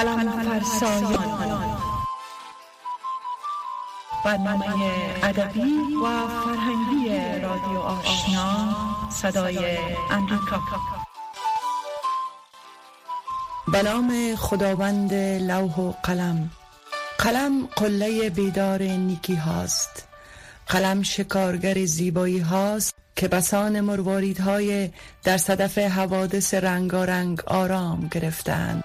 قلم فرسایان. برنامه ادبی و فرهنگی رادیو آشنا صدای امریکا. به نام خداوند لوح و قلم. قلم قله بیدار نیکی هاست. قلم شکارگر زیبایی هاست که بسان مرواریدهای در صدف حوادث رنگارنگ آرام گرفتند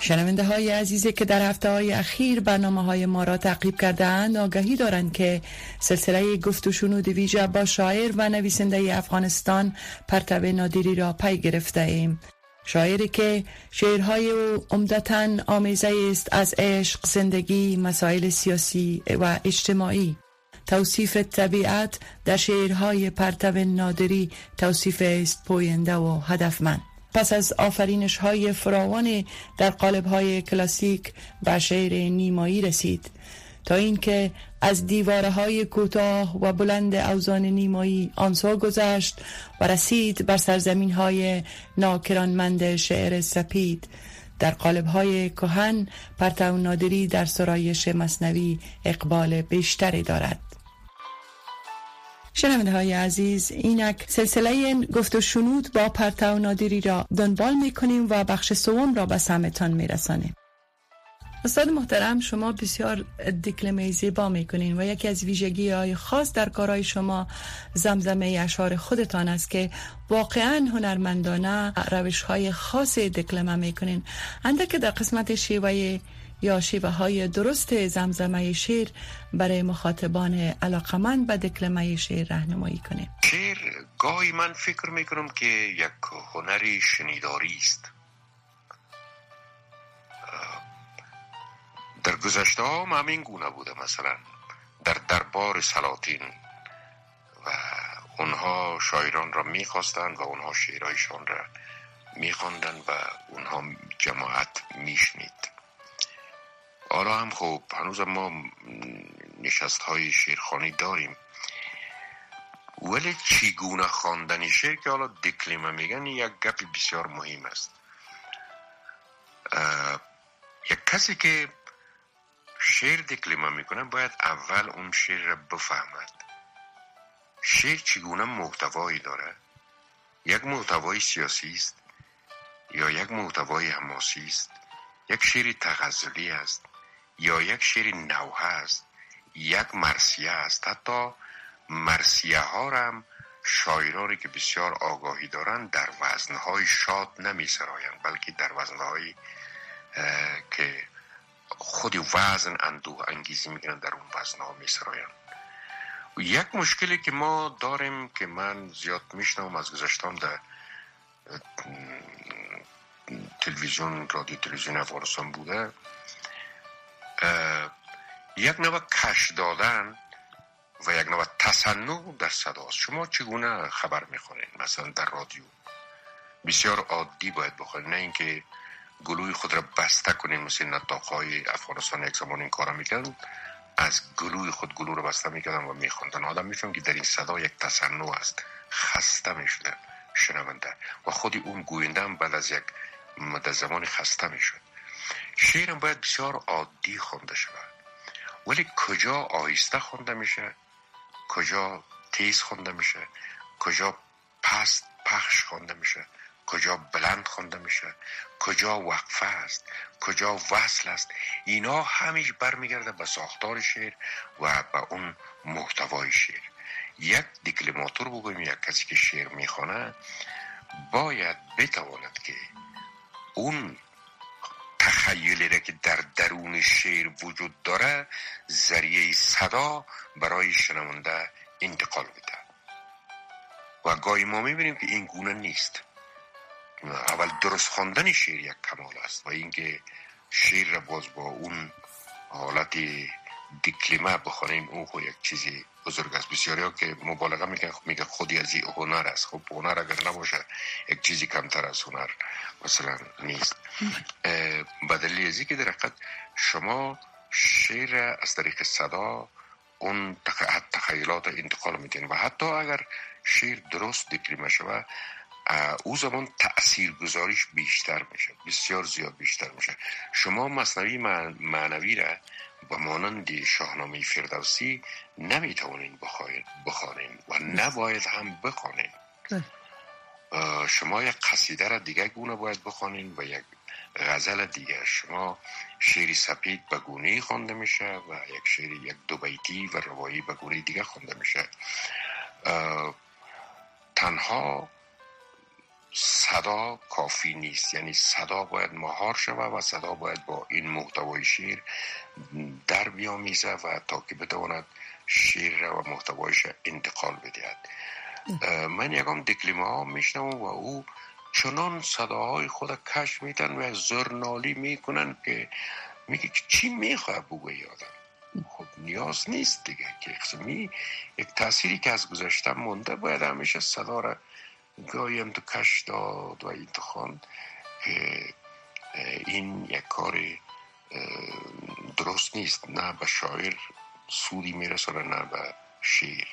شنونده های عزیزی که در هفته های اخیر برنامه های ما را تعقیب کردند آگهی دارند که سلسله گفت و شنود ویژه با شاعر و نویسنده افغانستان پرتب نادری را پی گرفته ایم. شاعری که شعرهای او عمدتا آمیزه است از عشق، زندگی، مسائل سیاسی و اجتماعی. توصیف طبیعت در شعرهای پرتب نادری توصیف است پوینده و هدفمند. پس از آفرینش های فراوان در قالب های کلاسیک و شعر نیمایی رسید تا اینکه از دیواره های کوتاه و بلند اوزان نیمایی آنسا گذشت و رسید بر سرزمین های ناکرانمند شعر سپید. در قالب های کهن پرتو نادری در سرایش مصنوی اقبال بیشتری دارد. شنونده های عزیز اینک سلسله گفت و شنود با پرتو نادری را دنبال می کنیم و بخش سوم را به سمتان می رسانیم. استاد محترم شما بسیار دکلمه زیبا می‌کنین و یکی از ویژگی های خاص در کارهای شما زمزمه اشعار خودتان است که واقعا هنرمندانه روش های خاص دکلمه می‌کنین که در قسمت شیوه یا شیوه های درست زمزمه شعر برای مخاطبان علاقمند به دکلمه شعر رهنمایی کنیم شعر گاهی من فکر می‌کنم که یک هنری شنیداری است. در گذشته ها همین گونه بوده مثلا در دربار سلاطین و اونها شاعران را می‌خواستند و اونها شعرهایشان را میخواندند و اونها جماعت میشنید. حالا هم خوب هنوز ما نشست های شیرخانی داریم. ولی چیگونه خواندن شعر که حالا دکلیمه میگن یک گپ بسیار مهم است. یک کسی که شعر دکلیمه می‌کنه باید اول اون شعر را بفهمد. شعر چگونه محتوایی داره؟ یک محتوای سیاسی است یا یک محتوای حماسی است؟ یک شعر تغزلی است؟ یا یک شعر نوحه است یک مرسیه است. حتی مرسیه ها هم شاعرانی که بسیار آگاهی دارند در وزنهای شاد نمی سرایند بلکه در وزنهای که خود وزن اندوه انگیزی می‌کنن در اون وزنها می سرایند یک مشکلی که ما داریم که من زیاد میشنم از گذشتم در تلویزیون رادیو تلویزیون افغانستان بوده یک نوع کش دادن و یک نوع تصنع در صداست شما چگونه خبر می‌خورین؟ مثلا در رادیو. بسیار عادی باید بخورین. نه اینکه گلوی خود را بسته کنین مثل نطاقهای افغانستان یک زمان این کارا می‌کردن از گلوی خود گلو رو بسته می‌کردن و میخوندن آدم میفهم که در این صدا یک تصنع است. خسته می‌شدن. شنونده. و خودی اون گوینده هم بعد از یک مدت زمان خسته می‌شد. شعرم باید بسیار عادی خونده شود. ولی کجا آهسته خونده میشه؟ کجا تیز خونده میشه؟ کجا پست پخش خونده میشه؟ کجا بلند خونده میشه؟ کجا وقفه است؟ کجا وصل است؟ اینا همیش برمیگرده به ساختار شعر و به اون محتوای شعر. یک دیکلماتور بگویم یک کسی که شعر می‌خوانه باید بتواند که اون تخیلی را که در درون شعر وجود داره ذریعه صدا برای شنونده انتقال بده و گاهی ما می‌بینیم که این گونه نیست. اول درست خواندن شعر یک کمال است و اینکه شعر را باز با اون حالت دیکلیمه بخوانیم او خو یک چیزی بزرگ است. بسیاری ها که مبالغه میگن میگه خودی از این هنر است. خب هنر اگر نباشه یک چیزی کمتر از هنر مثلا نیست. بدلی ازی که در شما شعر از طریق صدا اون تخیلات انتقال میدین و حتی اگر شعر درست دیکلیمه شوه او زمان تأثیر گذاریش بیشتر میشه. بسیار زیاد بیشتر میشه. شما مصنوی معنوی را به مانند شاهنامه فردوسی نمی‌توانین بخوانین و نباید هم بخوانین شما یک قصیده را دیگه گونه باید بخوانین و یک غزل دیگه شما شعری سپید به گونه خوانده میشه و یک شعر یک دو بیتی و روایی به گونه دیگه خوانده میشه. تنها صدا کافی نیست. یعنی صدا باید مهار شود و صدا باید با این محتوای شیر در بیامیزه و تا که بتواند شیر و محتوایش انتقال بدهد. من یکم دکلیمه ها میشنم و او چنان صداهای خود کش میدن و زرنالی می‌کنن که میگه که چی می‌خواه بگوی آدم. خب نیاز نیست دیگه. که یک تأثیری که از گذشته مونده باید همیشه صدا را گاهی تو کش داد و خواند که این یک کار درست نیست نه به شاعر سودی میرسونه نه به شعر.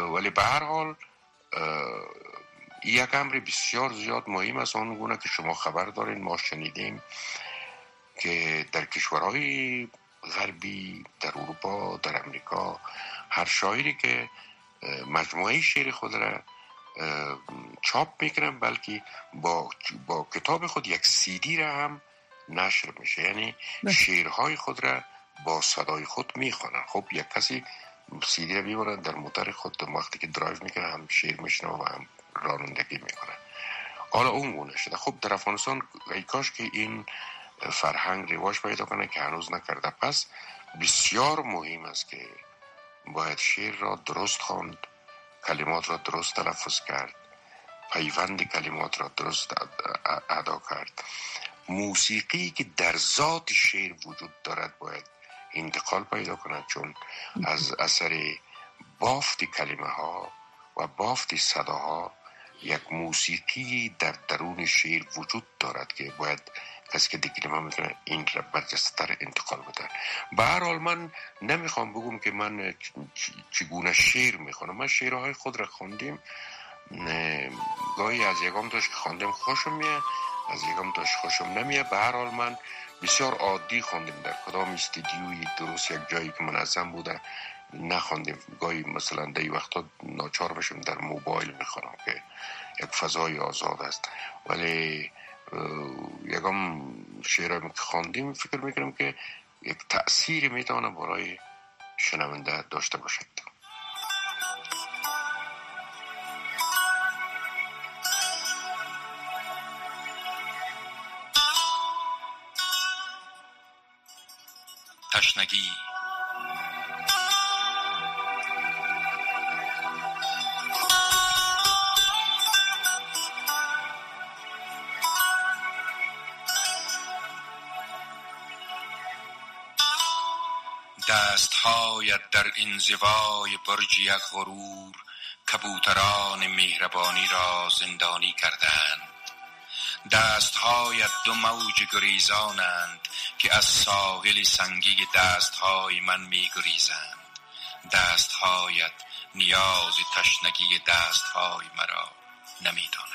ولی به هر حال یک امر بسیار زیاد مهم است. آن گونه که شما خبر دارین ما شنیدیم که در کشورهای غربی در اروپا در امریکا هر شاعری که مجموعه شعر خود را چاپ می‌کنن بلکه با, با کتاب خود یک سیدی را هم نشر میشه یعنی بله. شعرهای خود را با صدای خود می‌خوانن. خب یک کسی سیدی را می‌برن در موتر خود وقتی که درایو می‌کنه هم شعر میشنه و هم رانندگی می‌کنه. حالا اون گونه شده. خب در افغانستان ای کاش که این فرهنگ رواج پیدا کنه که هنوز نکرده. پس بسیار مهم است که باید شعر را درست خواند. کلمات را درست تلفظ کرد. پیوند کلمات را درست ادا کرد. موسیقی که در ذات شعر وجود دارد باید انتقال پیدا کند چون از اثر بافت کلمه ها و بافت صداها یک موسیقی در درون شعر وجود دارد که باید کسی که دیگه می‌تونه این را برجسته انتقال بده به هر حال من نمی‌خوام بگم که من چگونه شعر می‌خوانم من شعرهای خود را خوندیم. گاهی از یکم داشت که خواندم خوشم میه از یکم داشت خوشم نمیه به هر حال من بسیار عادی خوندیم در کدام استدیوی درست یک جایی که منظم بوده نخواندیم گاهی مثلا در وقتا ناچار بشیم در موبایل می‌خوانم که یک فضای آزاد است. ولی یکم شعر که خواندیم فکر می‌کنم که یک تأثیر می‌تونه برای شنونده داشته باشد. تشنگی دستهایت در انزوای برج یک غرور کبوتران مهربانی را زندانی کردند دستهایت دو موج گریزانند که از ساحل سنگی دستهای من می گریزند دستهایت نیاز تشنگی دستهای مرا نمی‌دانند.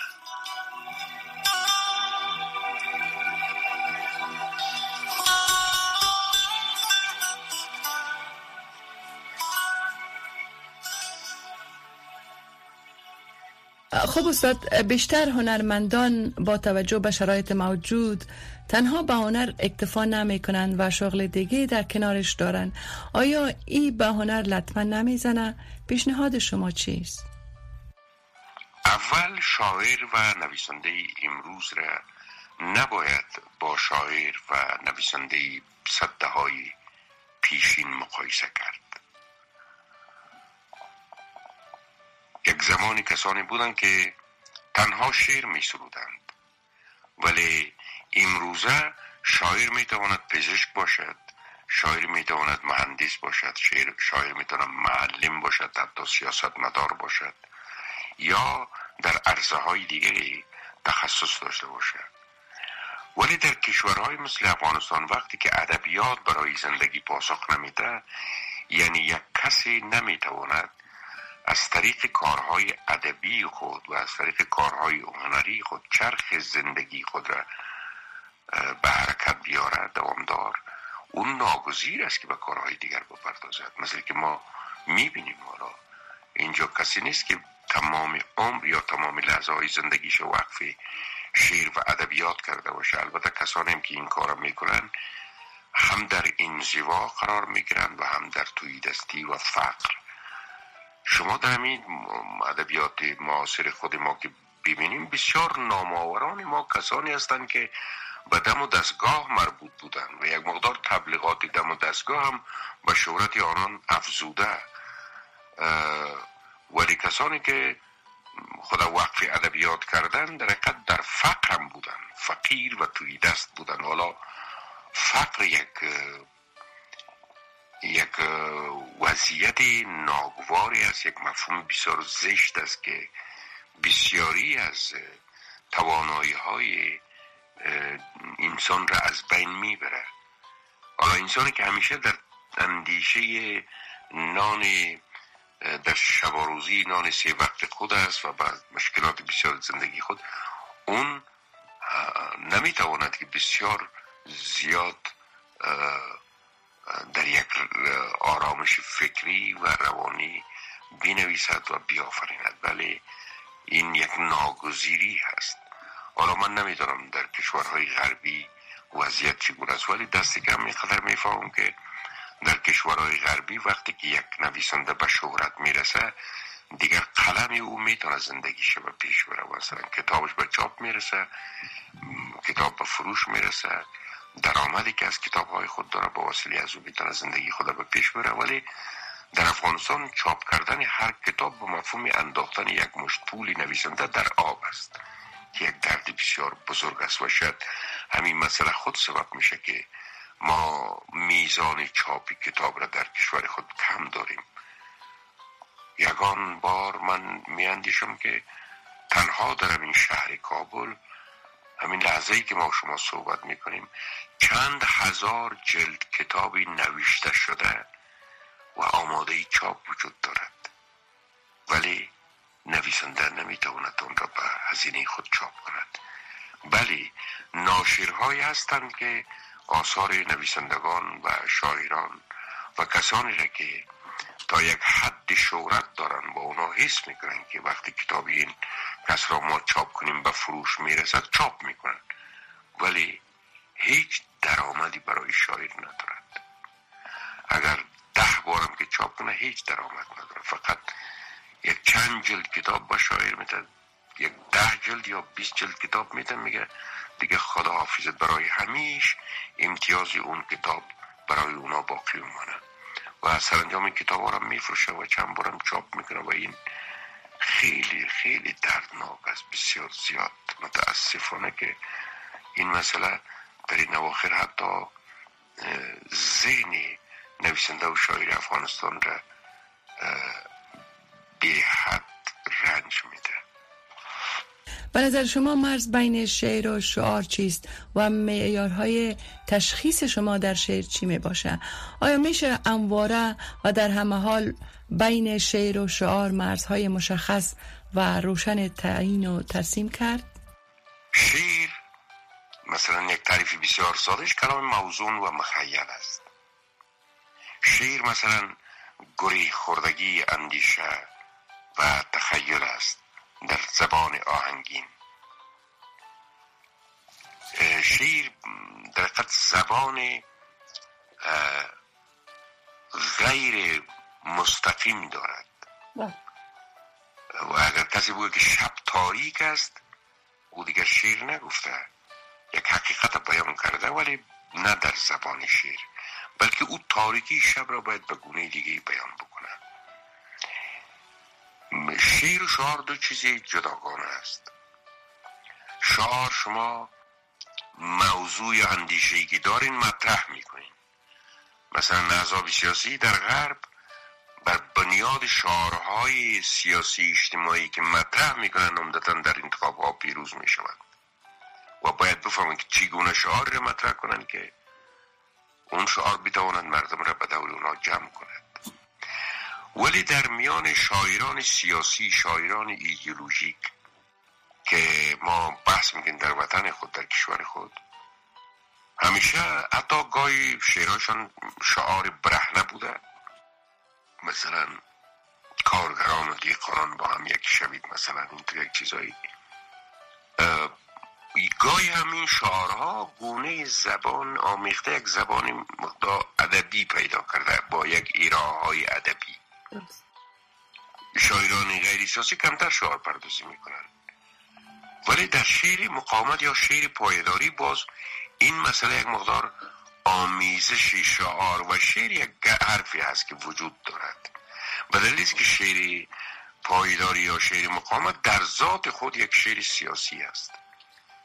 خب استاد بیشتر هنرمندان با توجه به شرایط موجود تنها به هنر اکتفا نمی کنند و شغل دیگه در کنارش دارن آیا ای به هنر لطمه نمی‌زنه؟ پیشنهاد شما چیست؟ اول شاعر و نویسنده امروز را نباید با شاعر و نویسنده صده های پیشین مقایسه کرد یک زمانی کسانی بودند که تنها شعر می سرودند ولی امروزه شاعر می تواند پزشک باشد شاعر می تواند مهندس باشد شاعر, شاعر می تواند معلم باشد حتی سیاست مدار باشد یا در عرصه های دیگری تخصص داشته باشد. ولی در کشورهای مثل افغانستان وقتی که ادبیات برای زندگی پاسخ نمیده یعنی یک کسی نمی‌تواند از طریق کارهای ادبی خود و از طریق کارهای هنری خود چرخ زندگی خود را به حرکت بیارد دوامدار اون ناگزیر است که به کارهای دیگر بپردازد. مثل که ما می‌بینیم حالا اینجا کسی نیست که تمام عمر یا تمام لحظه های زندگیش وقف شیر و ادبیات کرده باشه. البته کسانی که این کار می‌کنن هم در انزوا قرار می‌گیرند و هم در توی دستی و فقر. شما در این ادبیات معاصر خود ما که ببینیم بسیار نامآوران ما کسانی هستند که به دم و دستگاه مربوط بودند و یک مقدار تبلیغات دم و دستگاه هم به شهرت آنان افزوده. ولی کسانی که خدا وقف ادبیات کردن در حقیقت در فقر هم بودن فقیر و توی دست بودن حالا فقر یک یک وضعیت ناگواری است یک مفهوم بسیار زشت است که بسیاری از توانایی های انسان را از بین می‌بره حالا انسانی که همیشه در اندیشه نان در شب و روزی نان سه وقت خود است و بعد مشکلات بسیار زندگی خود اون نمی‌تواند که بسیار زیاد در یک آرامش فکری و روانی بینویسد و بیافریند. ولی این یک ناگزیری هست. حالا من نمی‌دانم در کشورهای غربی وضعیت چگونه است ولی دستی کم میقدر می‌فهمم که در کشورهای غربی وقتی که یک نویسنده به شهرت می‌رسه دیگر قلم او می‌تونه زندگیش به پیش بره مثلا کتابش به چاپ می‌رسه کتاب به فروش می‌رسه درآمدی که از کتاب های خود داره با وسیله از او می‌تونه زندگی خود به پیش بره ولی در افغانستان چاپ کردن هر کتاب به مفهوم انداختن یک مشت پولی نویسنده در آب است که یک درد بسیار بزرگ است و شاید همین مسئله خود سبب میشه که ما میزان چاپی کتاب را در کشور خود کم داریم. یگان بار من میاندیشم که تنها در این شهر کابل همین لحظه ای که ما شما صحبت می‌کنیم چند هزار جلد کتابی نوشته شده و آماده چاپ وجود دارد. ولی نویسنده نمی‌تواند آن را به هزینه خود چاپ کند. بلی ناشرهایی هستند که آثار نویسندگان و شاعران و کسانی را که تا یک حد شهرت دارن با اونا حس می‌کنن که وقتی کتاب این کس را ما چاپ کنیم به فروش می‌رسد چاپ می‌کنن. ولی هیچ درآمدی برای شاعر ندارد. اگر ده بارم که چاپ کنه هیچ درآمد نداره فقط یک چند جلد کتاب با شاعر میده یک ده جلد یا بیست جلد کتاب میده میگه دیگه خدا حافظت برای همیش امتیاز اون کتاب برای اونا باقی میمانه و سرانجام کتاب را میفروشه و چند بارم چاپ می‌کنه و این خیلی خیلی دردناک است بسیار زیاد. متاسفانه که این مسئله در این اواخر حتی ذهن نویسنده و شاعر افغانستان را به حد رنج میده. به نظر شما مرز بین شعر و شعار چیست و معیارهای تشخیص شما در شعر چی می باشه؟ آیا میشه انواره و در همه حال بین شعر و شعار مرزهای مشخص و روشن تعیین و ترسیم کرد؟ شعر مثلا یک تعریف بسیار سادش کلام موزون و مخیل است. شعر مثلا گری خوردگی اندیشه و تخیل است. در زبان آهنگین. شعر در حقیقت زبان غیر مستقیم دارد. بله. و اگر کسی بگه که شب تاریک است او دیگر شعر نگفته. یک حقیقت بیان کرده ولی نه در زبان شعر بلکه او تاریکی شب را باید به گونه دیگه بیان بکنه شعر و شعار دو چیزی جداگانه است. شعار شما موضوع اندیشهی که دارین مطرح می‌کنین. مثلا نظام سیاسی در غرب بر بنیاد شعارهای سیاسی اجتماعی که مطرح می‌کنن عمدتا در انتخاب ها پیروز می‌شوند. و باید بفهمن که چگونه شعار را مطرح کنند که اون شعار بتواند مردم را به دور اونا جمع کند. ولی در میان شاعران سیاسی شاعران ایدئولوژیک که ما بحث می‌کنیم در وطن خود در کشور خود همیشه حتی گاهی شعرهاشان شعار برهنه بوده. مثلا کارگران و دیقان با هم یک شوید مثلا اینطور یک چیزایی. گاهی همین شعارها گونه زبان آمیخته یک زبان مقدار ادبی پیدا کرده با یک ایراه های ادبی. شاعران غیر سیاسی کمتر شعار پردازی می‌کنن. ولی در شعر مقاومت یا شعر پایداری باز این مسئله یک مقدار آمیزش شعار و شعر یک حرفی هست که وجود دارد. به دلیل که شعر پایداری یا شعر مقاومت در ذات خود یک شعر سیاسی است.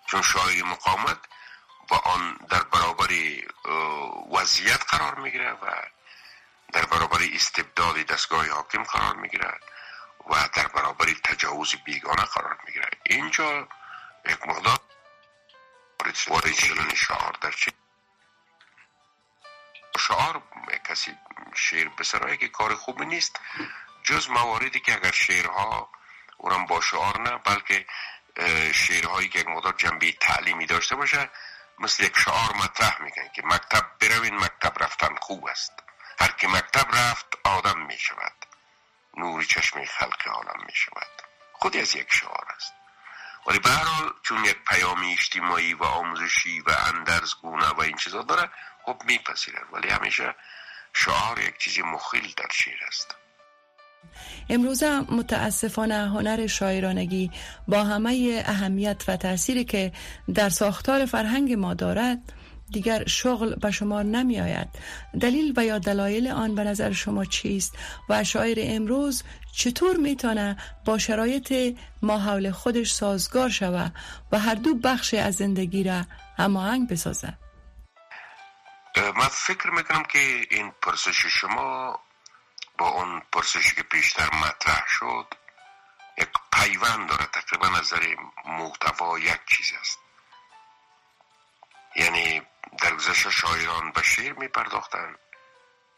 چون شاعر مقاومت با آن در برابر وضعیت قرار می‌گیره و در برابر استبداد دستگاه حاکم قرار می‌گیره و در برابر تجاوز بیگانه قرار می‌گیره اینجا یک مقدار وارد شدن شعار در چه شعار کسی شعر بسرایی که کار خوبی نیست جز مواردی که اگر شعرها اونم با شعار نه بلکه شعرهایی که یک مقدار جنبه تعلیمی داشته باشه مثل یک شعار مطرح میگن که مکتب بروین مکتب رفتن خوب است. هر که مکتب رفت آدم می شود نور چشم خلق عالم می شود خودی از یک شعار است. ولی به هر حال چون یک پیام اجتماعی و آموزشی و اندرزگونه و این چیزا داره خب میپذیره. ولی همیشه شعار یک چیزی مخیل در شعر است. امروز متاسفانه هنر شاعرانگی با همه اهمیت و تأثیری که در ساختار فرهنگ ما دارد دیگر شغل به شمار نمی آید دلیل و یا دلایل آن به نظر شما چیست؟ و شاعر امروز چطور می‌تونه با شرایط ما حول خودش سازگار شود و هر دو بخش از زندگی را هماهنگ بسازه من فکر می‌کنم که این پرسش شما با اون پرسشی که پیشتر مطرح شد یک پیوند داره. تقریبا نظر محتوا یک چیز است. یعنی در گذشته شاعران به شعر می پرداختن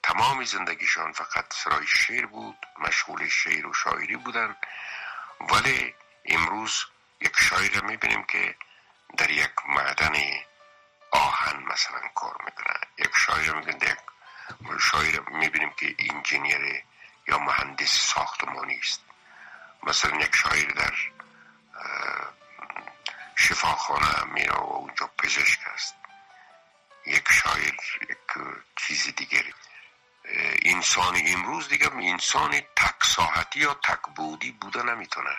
تمام زندگیشان فقط سرای شعر بود مشغول شعر و شاعری بودن ولی امروز یک شاعر می بینیم که در یک معدن آهن مثلا کار می‌کنه. یک شاعر میگن یک شاعر می‌بینیم که انجینیر یا مهندس ساختمانی است. مثلا یک شاعر در شفاخانه میره و اونجا پزشک است. یک شاعر یک چیز دیگری. انسان امروز دیگه انسان تک ساحتی یا تک بودی بوده نمی‌تونه.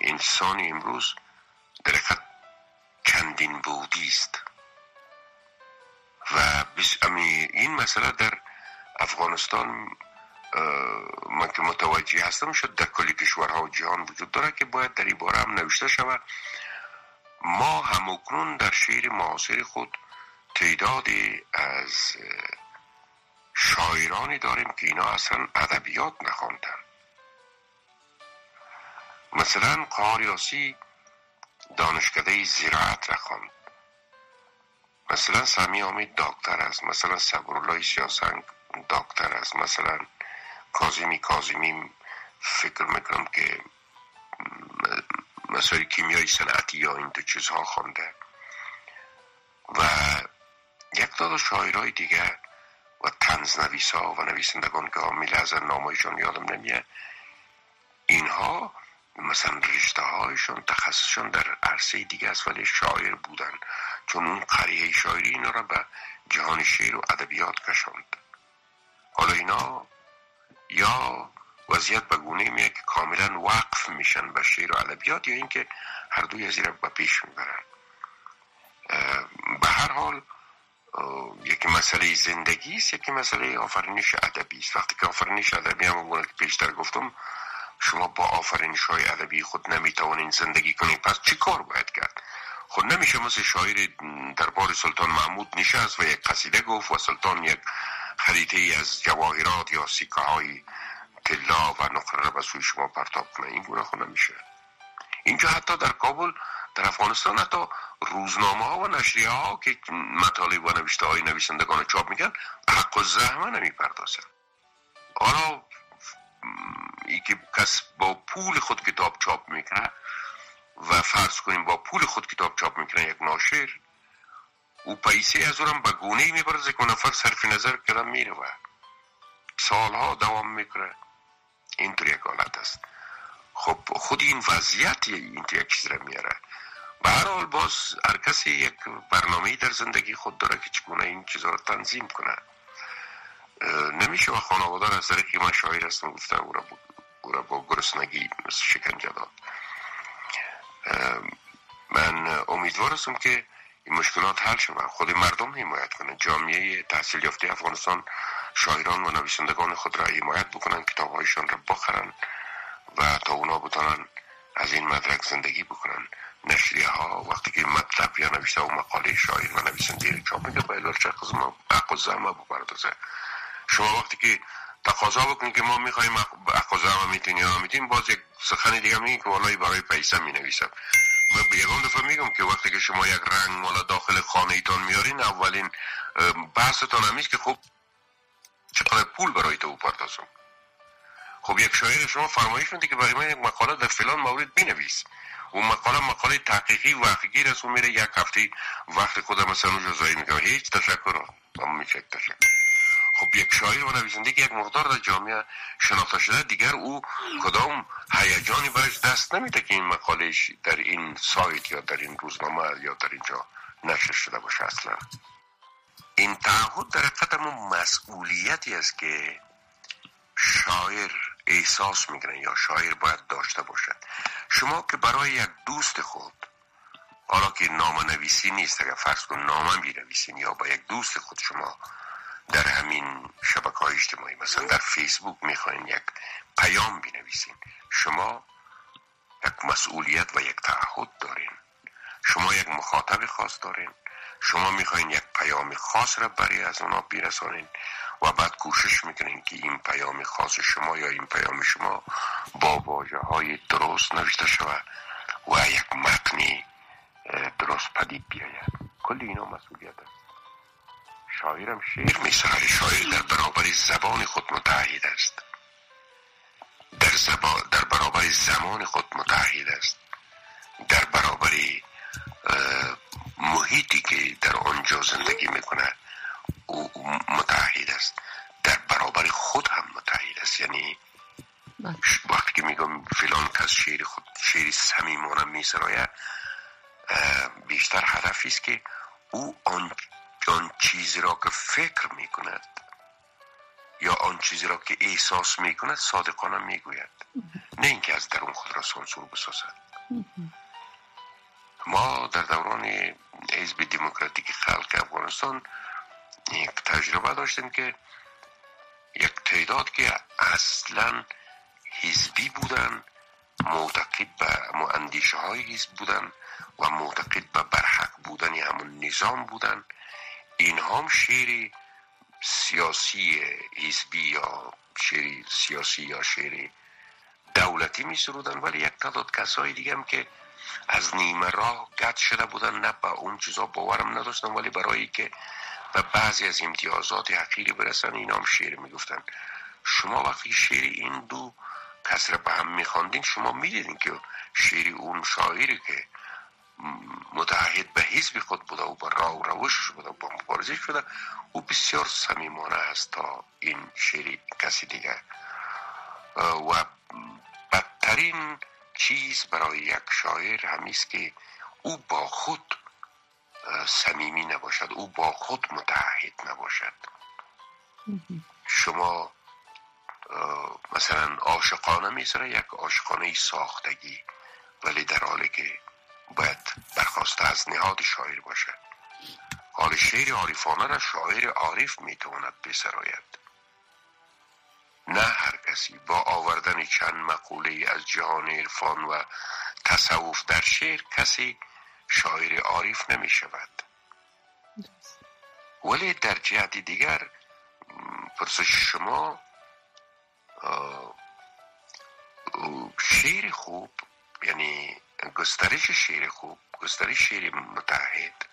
انسان امروز در چندین بودی است. و این مسئله در افغانستان من که متوجه هستم شد در کلی کشورها و جهان وجود داره که باید در این باره هم نوشته شود. ما همکنون در شعر معاصر خود تعدادی از شاعرانی داریم که اینا اصلا ادبیات نخواندن. مثلا قاریاسی دانشکده زراعت رخواند مثلا سمی امید دکتر است. مثلا صبرالله سیاسنگ دکتر است. مثلا کازمی کازمی فکر می‌کنم که مسائل کیمیایی صنعتی یا این دو چیزها خونده. و یک داد شاعرهای دیگه و تنز نویسا و نویسندگان که حامیل از نامایشان یادم نمیه اینها مثلا رشته هایشون تخصصشون در عرصه دیگه است ولی شاعر بودن. چون اون قریه شاعری اینا را به جهان شعر و ادبیات کشاند حالا اینا یا وضعیت به گونه میه که کاملا وقف میشن به شعر و ادبیات یا اینکه هر دوی از را به پیش می‌برن. به هر حال یکی مسئله زندگی است یکی مسئله آفرینش ادبی است. وقتی که آفرینش ادبی هم که پیشتر گفتم شما با آفرینش های ادبی خود نمی‌توانین زندگی کنید. پس چی کار باید کرد؟ خود نمیشه مثل شاعر دربار سلطان محمود نشست و یک قصیده گفت و سلطان یک خریطه از جواهرات یا سیکه های طلا و نقره به سوی شما پرتاب کنه. این گونه خود نمیشه. اینجا حتی در کابل در افغانستان حتی روزنامه ها و نشریه ها که مطالب و نوشته های نویسندگان چاپ میگن حق و زحمه نمی‌پردازن. حالا ای که کس با پول خود کتاب چاپ می‌کنه و فرض کنیم با پول خود کتاب چاپ می‌کنه یک ناشر او پیسه از اونم به گونه میبرزه که نفر صرف نظر کردن میره و سالها دوام می‌کنه اینطور یک حالت است. خب خود این وضعیت این یک چیز را میاره. به هر حال باز هر کسی یک برنامه در زندگی خود داره که چگونه این چیزا رو تنظیم کنه. نمیشه و خانواده از طریق من شاعر هستم گفته او را, را با گرسنگی شکنجه داد. من امیدوار هستم که این مشکلات حل شود. خود مردم حمایت کنند جامعه تحصیل یافته افغانستان شاعران و نویسندگان خود را حمایت بکنن کتاب هایشان را بخرن و تا اونا بتانن از این مدرک زندگی بکنن نشریه ها وقتی که مطلب یا نوشته و مقاله شاعر و نویسنده چاپ میده باید چه حق و زحمه بپردازه شما وقتی که تقاضا بکنید که ما می‌خوایم حق و زحمه میتین یا نمیتین باز یک سخن دیگه میگه که والای برای پیسه می نویسم من به یکم دفعه میگم که وقتی که شما یک رنگ مالا داخل خانه ایتان میارین اولین بحثتان همیست که خب چقدر پول برای تو پردازم خب یک شاعر شما فرمایش میده که برای من یک مقاله در فلان مورد بنویس. اون مقاله مقاله تحقیقی و حقیقی است میره یک هفته وقت خودم مثلا اونجا زایی می‌کنه هیچ تشکر هم میشه. تشکر. خب یک شاعر و نویسنده که یک مقدار در جامعه شناخته شده دیگر او کدام هیجانی برش دست نمیده که این مقالش در این سایت یا در این روزنامه یا در اینجا نشر شده باشه اصلا. این تعهد در حقیقت مسئولیتی است که شاعر احساس می‌کنه یا شاعر باید داشته باشد. شما که برای یک دوست خود حالا که نام نویسی نیست اگر فرض کن نامه می نویسین یا با یک دوست خود شما در همین شبکه های اجتماعی مثلا در فیسبوک می‌خواین یک پیام بنویسین شما یک مسئولیت و یک تعهد دارین. شما یک مخاطب خاص دارین. شما می‌خواین یک پیام خاص را برای از اونا برسانین و بعد کوشش می‌کنین که این پیام خاص شما یا این پیام شما با واجه های درست نوشته شود و یک متنی درست پدید بیاید. کل اینا مسئولیت است. شاعرم شعر می شاعر در برابر زبان خود متحد است. در, زبا در برابر زمان خود متحد است. در برابر محیطی که در آنجا زندگی می‌کنه او متحد است. در برابر خود هم متحد است. یعنی بله. وقتی که میگم فلان کس شعر خود شعر صمیمانه میسراید بیشتر هدفی است که او آن آن چیزی را که فکر می کند یا آن چیزی را که احساس می کند صادقانه می گوید نه اینکه از درون خود را سانسور بسازد. ما در دوران حزب دموکراتیک خلق افغانستان یک تجربه داشتیم که یک تعداد که اصلا حزبی بودن معتقد به اندیشه های حزب بودن و معتقد به برحق بودن همون نظام بودن. این هم شعر سیاسی حزبی یا شعر سیاسی یا شعر دولتی می سرودن ولی یک تعداد کسای دیگه هم که از نیمه راه گد شده بودن. نه به اون چیزا باورم نداشتن ولی برای که به بعضی از امتیازات حقیری برسن اینا هم شعر می‌گفتن. شما وقتی شعر این دو کس را به هم میخواندین شما می‌دیدین که شعر اون شاعری که متحد به حزب خود بوده و به راه و روش بوده و با مبارزه شده او بسیار صمیمانه است تا این شعر کسی دیگه و بدترین چیز برای یک شاعر همیست که او با خود صمیمی نباشد او با خود متحد نباشد. شما مثلا عاشقانه می‌ذاره یک عاشقانه ساختگی ولی در حالی که باید برخواسته از نهاد شاعر باشد. حال شعر عارفانه را شاعر عارف می‌تواند بسراید. نه کسی با آوردن چند مقوله از جهان عرفان و تصوف در شعر کسی شاعر عارف نمی شود. ولی در جهت دیگر پرسش شما شعر خوب یعنی گسترش شعر خوب گسترش شعر متحد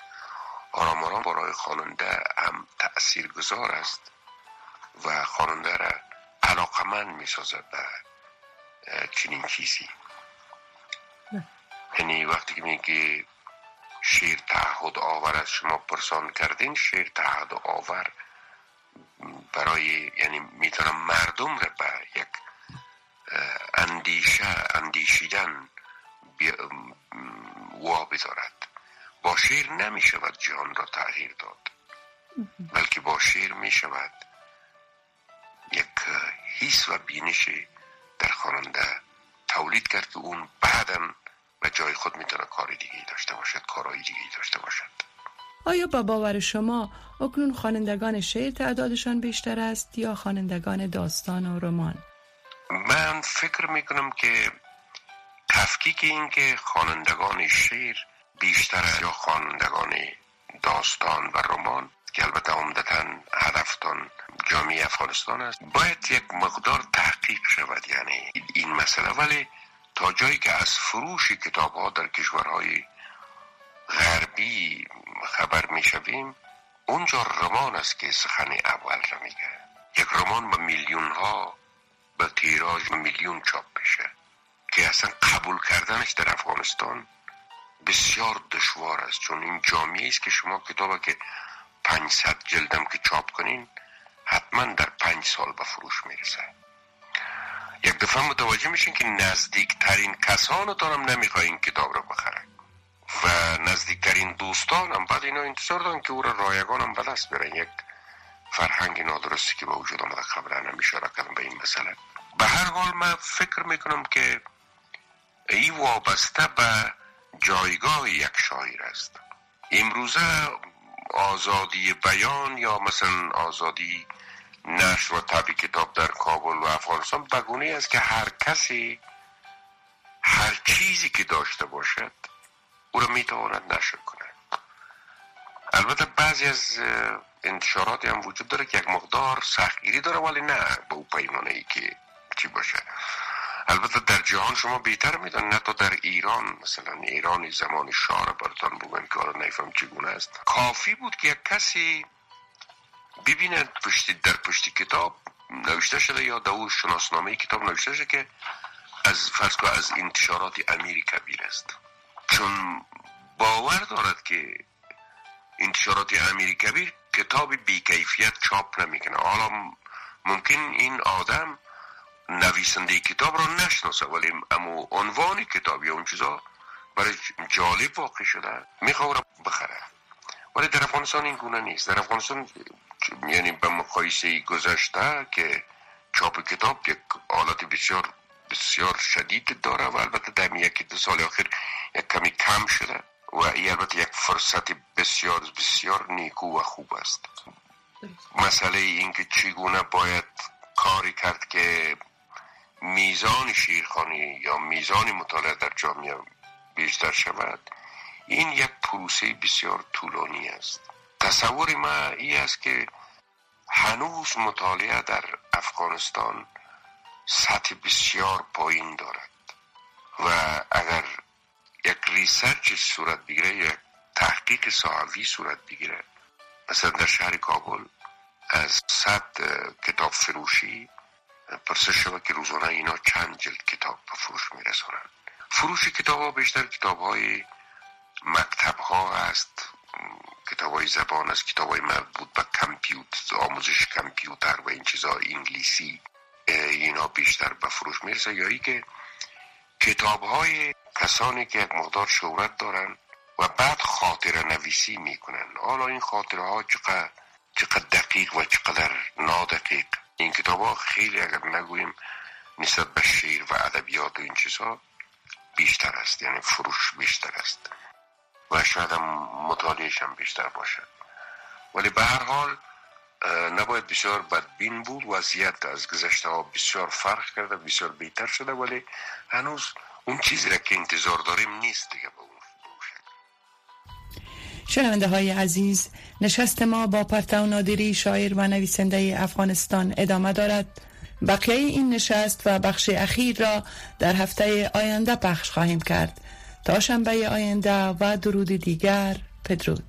آرام آرام برای خواننده هم تأثیر گذار است و خواننده را علاقمند می‌سازد به چنین چیزی یعنی وقتی که میگه شیر تعهد آور از شما پرسان کردین شیر تعهد آور برای یعنی می‌تونم مردم را به یک اندیشه اندیشیدن وا بدارد با شیر نمی شود جهان را تغییر داد بلکه با شیر می شود یک حیث و بینش در خواننده تولید کرد که اون بعدا به جای خود می‌تونه کار دیگه داشته باشد کارهای دیگه داشته باشد. آیا با باور شما اکنون خوانندگان شعر تعدادشان بیشتر است یا خوانندگان داستان و رمان؟ من فکر می‌کنم که تفکیک این که خوانندگان شعر بیشتر است یا خوانندگان داستان و رمان که البته عمدتا هدفتان جامعه افغانستان است. باید یک مقدار تحقیق شود یعنی این مسئله. ولی تا جایی که از فروش کتاب ها در کشورهای غربی خبر می شویم اونجا رمان است که سخن اول را میگه. یک رمان با میلیون ها به تیراژ میلیون چاپ بشه که اصلا قبول کردنش در افغانستان بسیار دشوار است. چون این جامعه است که شما کتاب که 500 جلدم که چاپ کنین حتما در پنج سال به فروش می‌رسه. یک دفعه متوجه میشین که نزدیکترین کسانتان هم نمی‌خواین کتاب را بخرن. و نزدیکترین دوستان هم بعد اینا انتظار دارن که او را رایگان هم بدست برن. یک فرهنگ نادرستی که به وجود آمده قبلا هم اشاره کردم به این مسئله. به هر حال من فکر می‌کنم که ای وابسته به جایگاه یک شاعر است. امروزه آزادی بیان یا مثلا آزادی نشر و تبی کتاب در کابل و افغانستان بگونه است که هر کسی هر چیزی که داشته باشد او را می‌تواند نشر کنه البته بعضی از انتشارات هم وجود داره که یک مقدار سختگیری داره ولی نه به او پیمانه ای که چی باشه. البته در جهان شما بهتر میدن نه تا در ایران مثلا ایران زمان شاه براتان بگویم که آره نیفهم چگونه است. کافی بود که یک کسی ببیند پشتی در پشتی کتاب نوشته شده یا دو شناسنامه کتاب نوشته شده که از فرض از انتشارات امیر کبیر است. چون باور دارد که انتشارات امیر کبیر کتاب بیکیفیت چاپ نمی‌کنه. حالا ممکن این آدم نویسنده کتاب را نشناسه ولی اما عنوان کتاب یا اون چیزا برای جالب واقع شده می‌خواه بخره. ولی در افغانستان این گونه نیست. در افغانستان یعنی به مقایسه گذشته که چاپ کتاب یک حالت بسیار بسیار شدید داره و البته در یکی دو سال آخر یک کمی کم شده و البته یک فرصت بسیار بسیار نیکو و خوب است. مسئله اینکه چگونه باید کاری کرد که میزان شیرخانی یا میزان مطالعه در جامعه بیشتر شود. این یک پروسه بسیار طولانی است. تصور ما ای است که هنوز مطالعه در افغانستان سطح بسیار پایین دارد و اگر یک ریسرچ صورت بگیره یا تحقیق صحوی صورت بگیره مثلا در شهر کابل از صد کتاب فروشی پرسش شود که روزانه اینا چند جلد کتاب به فروش میرسونن فروش کتاب ها بیشتر کتاب های مکتب ها است. کتاب های زبان است کتاب های مربوط به کمپیوتر آموزش کمپیوتر و این چیزها انگلیسی اینا بیشتر به فروش می‌رسه. یا ای که کتاب های کسانی که یک مقدار شهرت دارن و بعد خاطره نویسی می‌کنن. حالا این خاطره ها چقدر چقدر دقیق و چقدر نادقیق؟ این کتاب ها خیلی اگر نگوییم نسبت به شعر و ادبیات و این چیزها بیشتر است یعنی فروش بیشتر است. و شاید هم مطالعهش هم بیشتر باشد. ولی به هر حال نباید بسیار بدبین بود وضعیت از گذشته ها بسیار فرق کرده بسیار بهتر شده ولی هنوز اون چیزی را که انتظار داریم نیست دیگه به اون شنونده های عزیز نشست ما با پرتو نادری شاعر و نویسنده افغانستان ادامه دارد. بقیه این نشست و بخش اخیر را در هفته آینده پخش خواهیم کرد. تا شنبه آینده و درود دیگر پدرود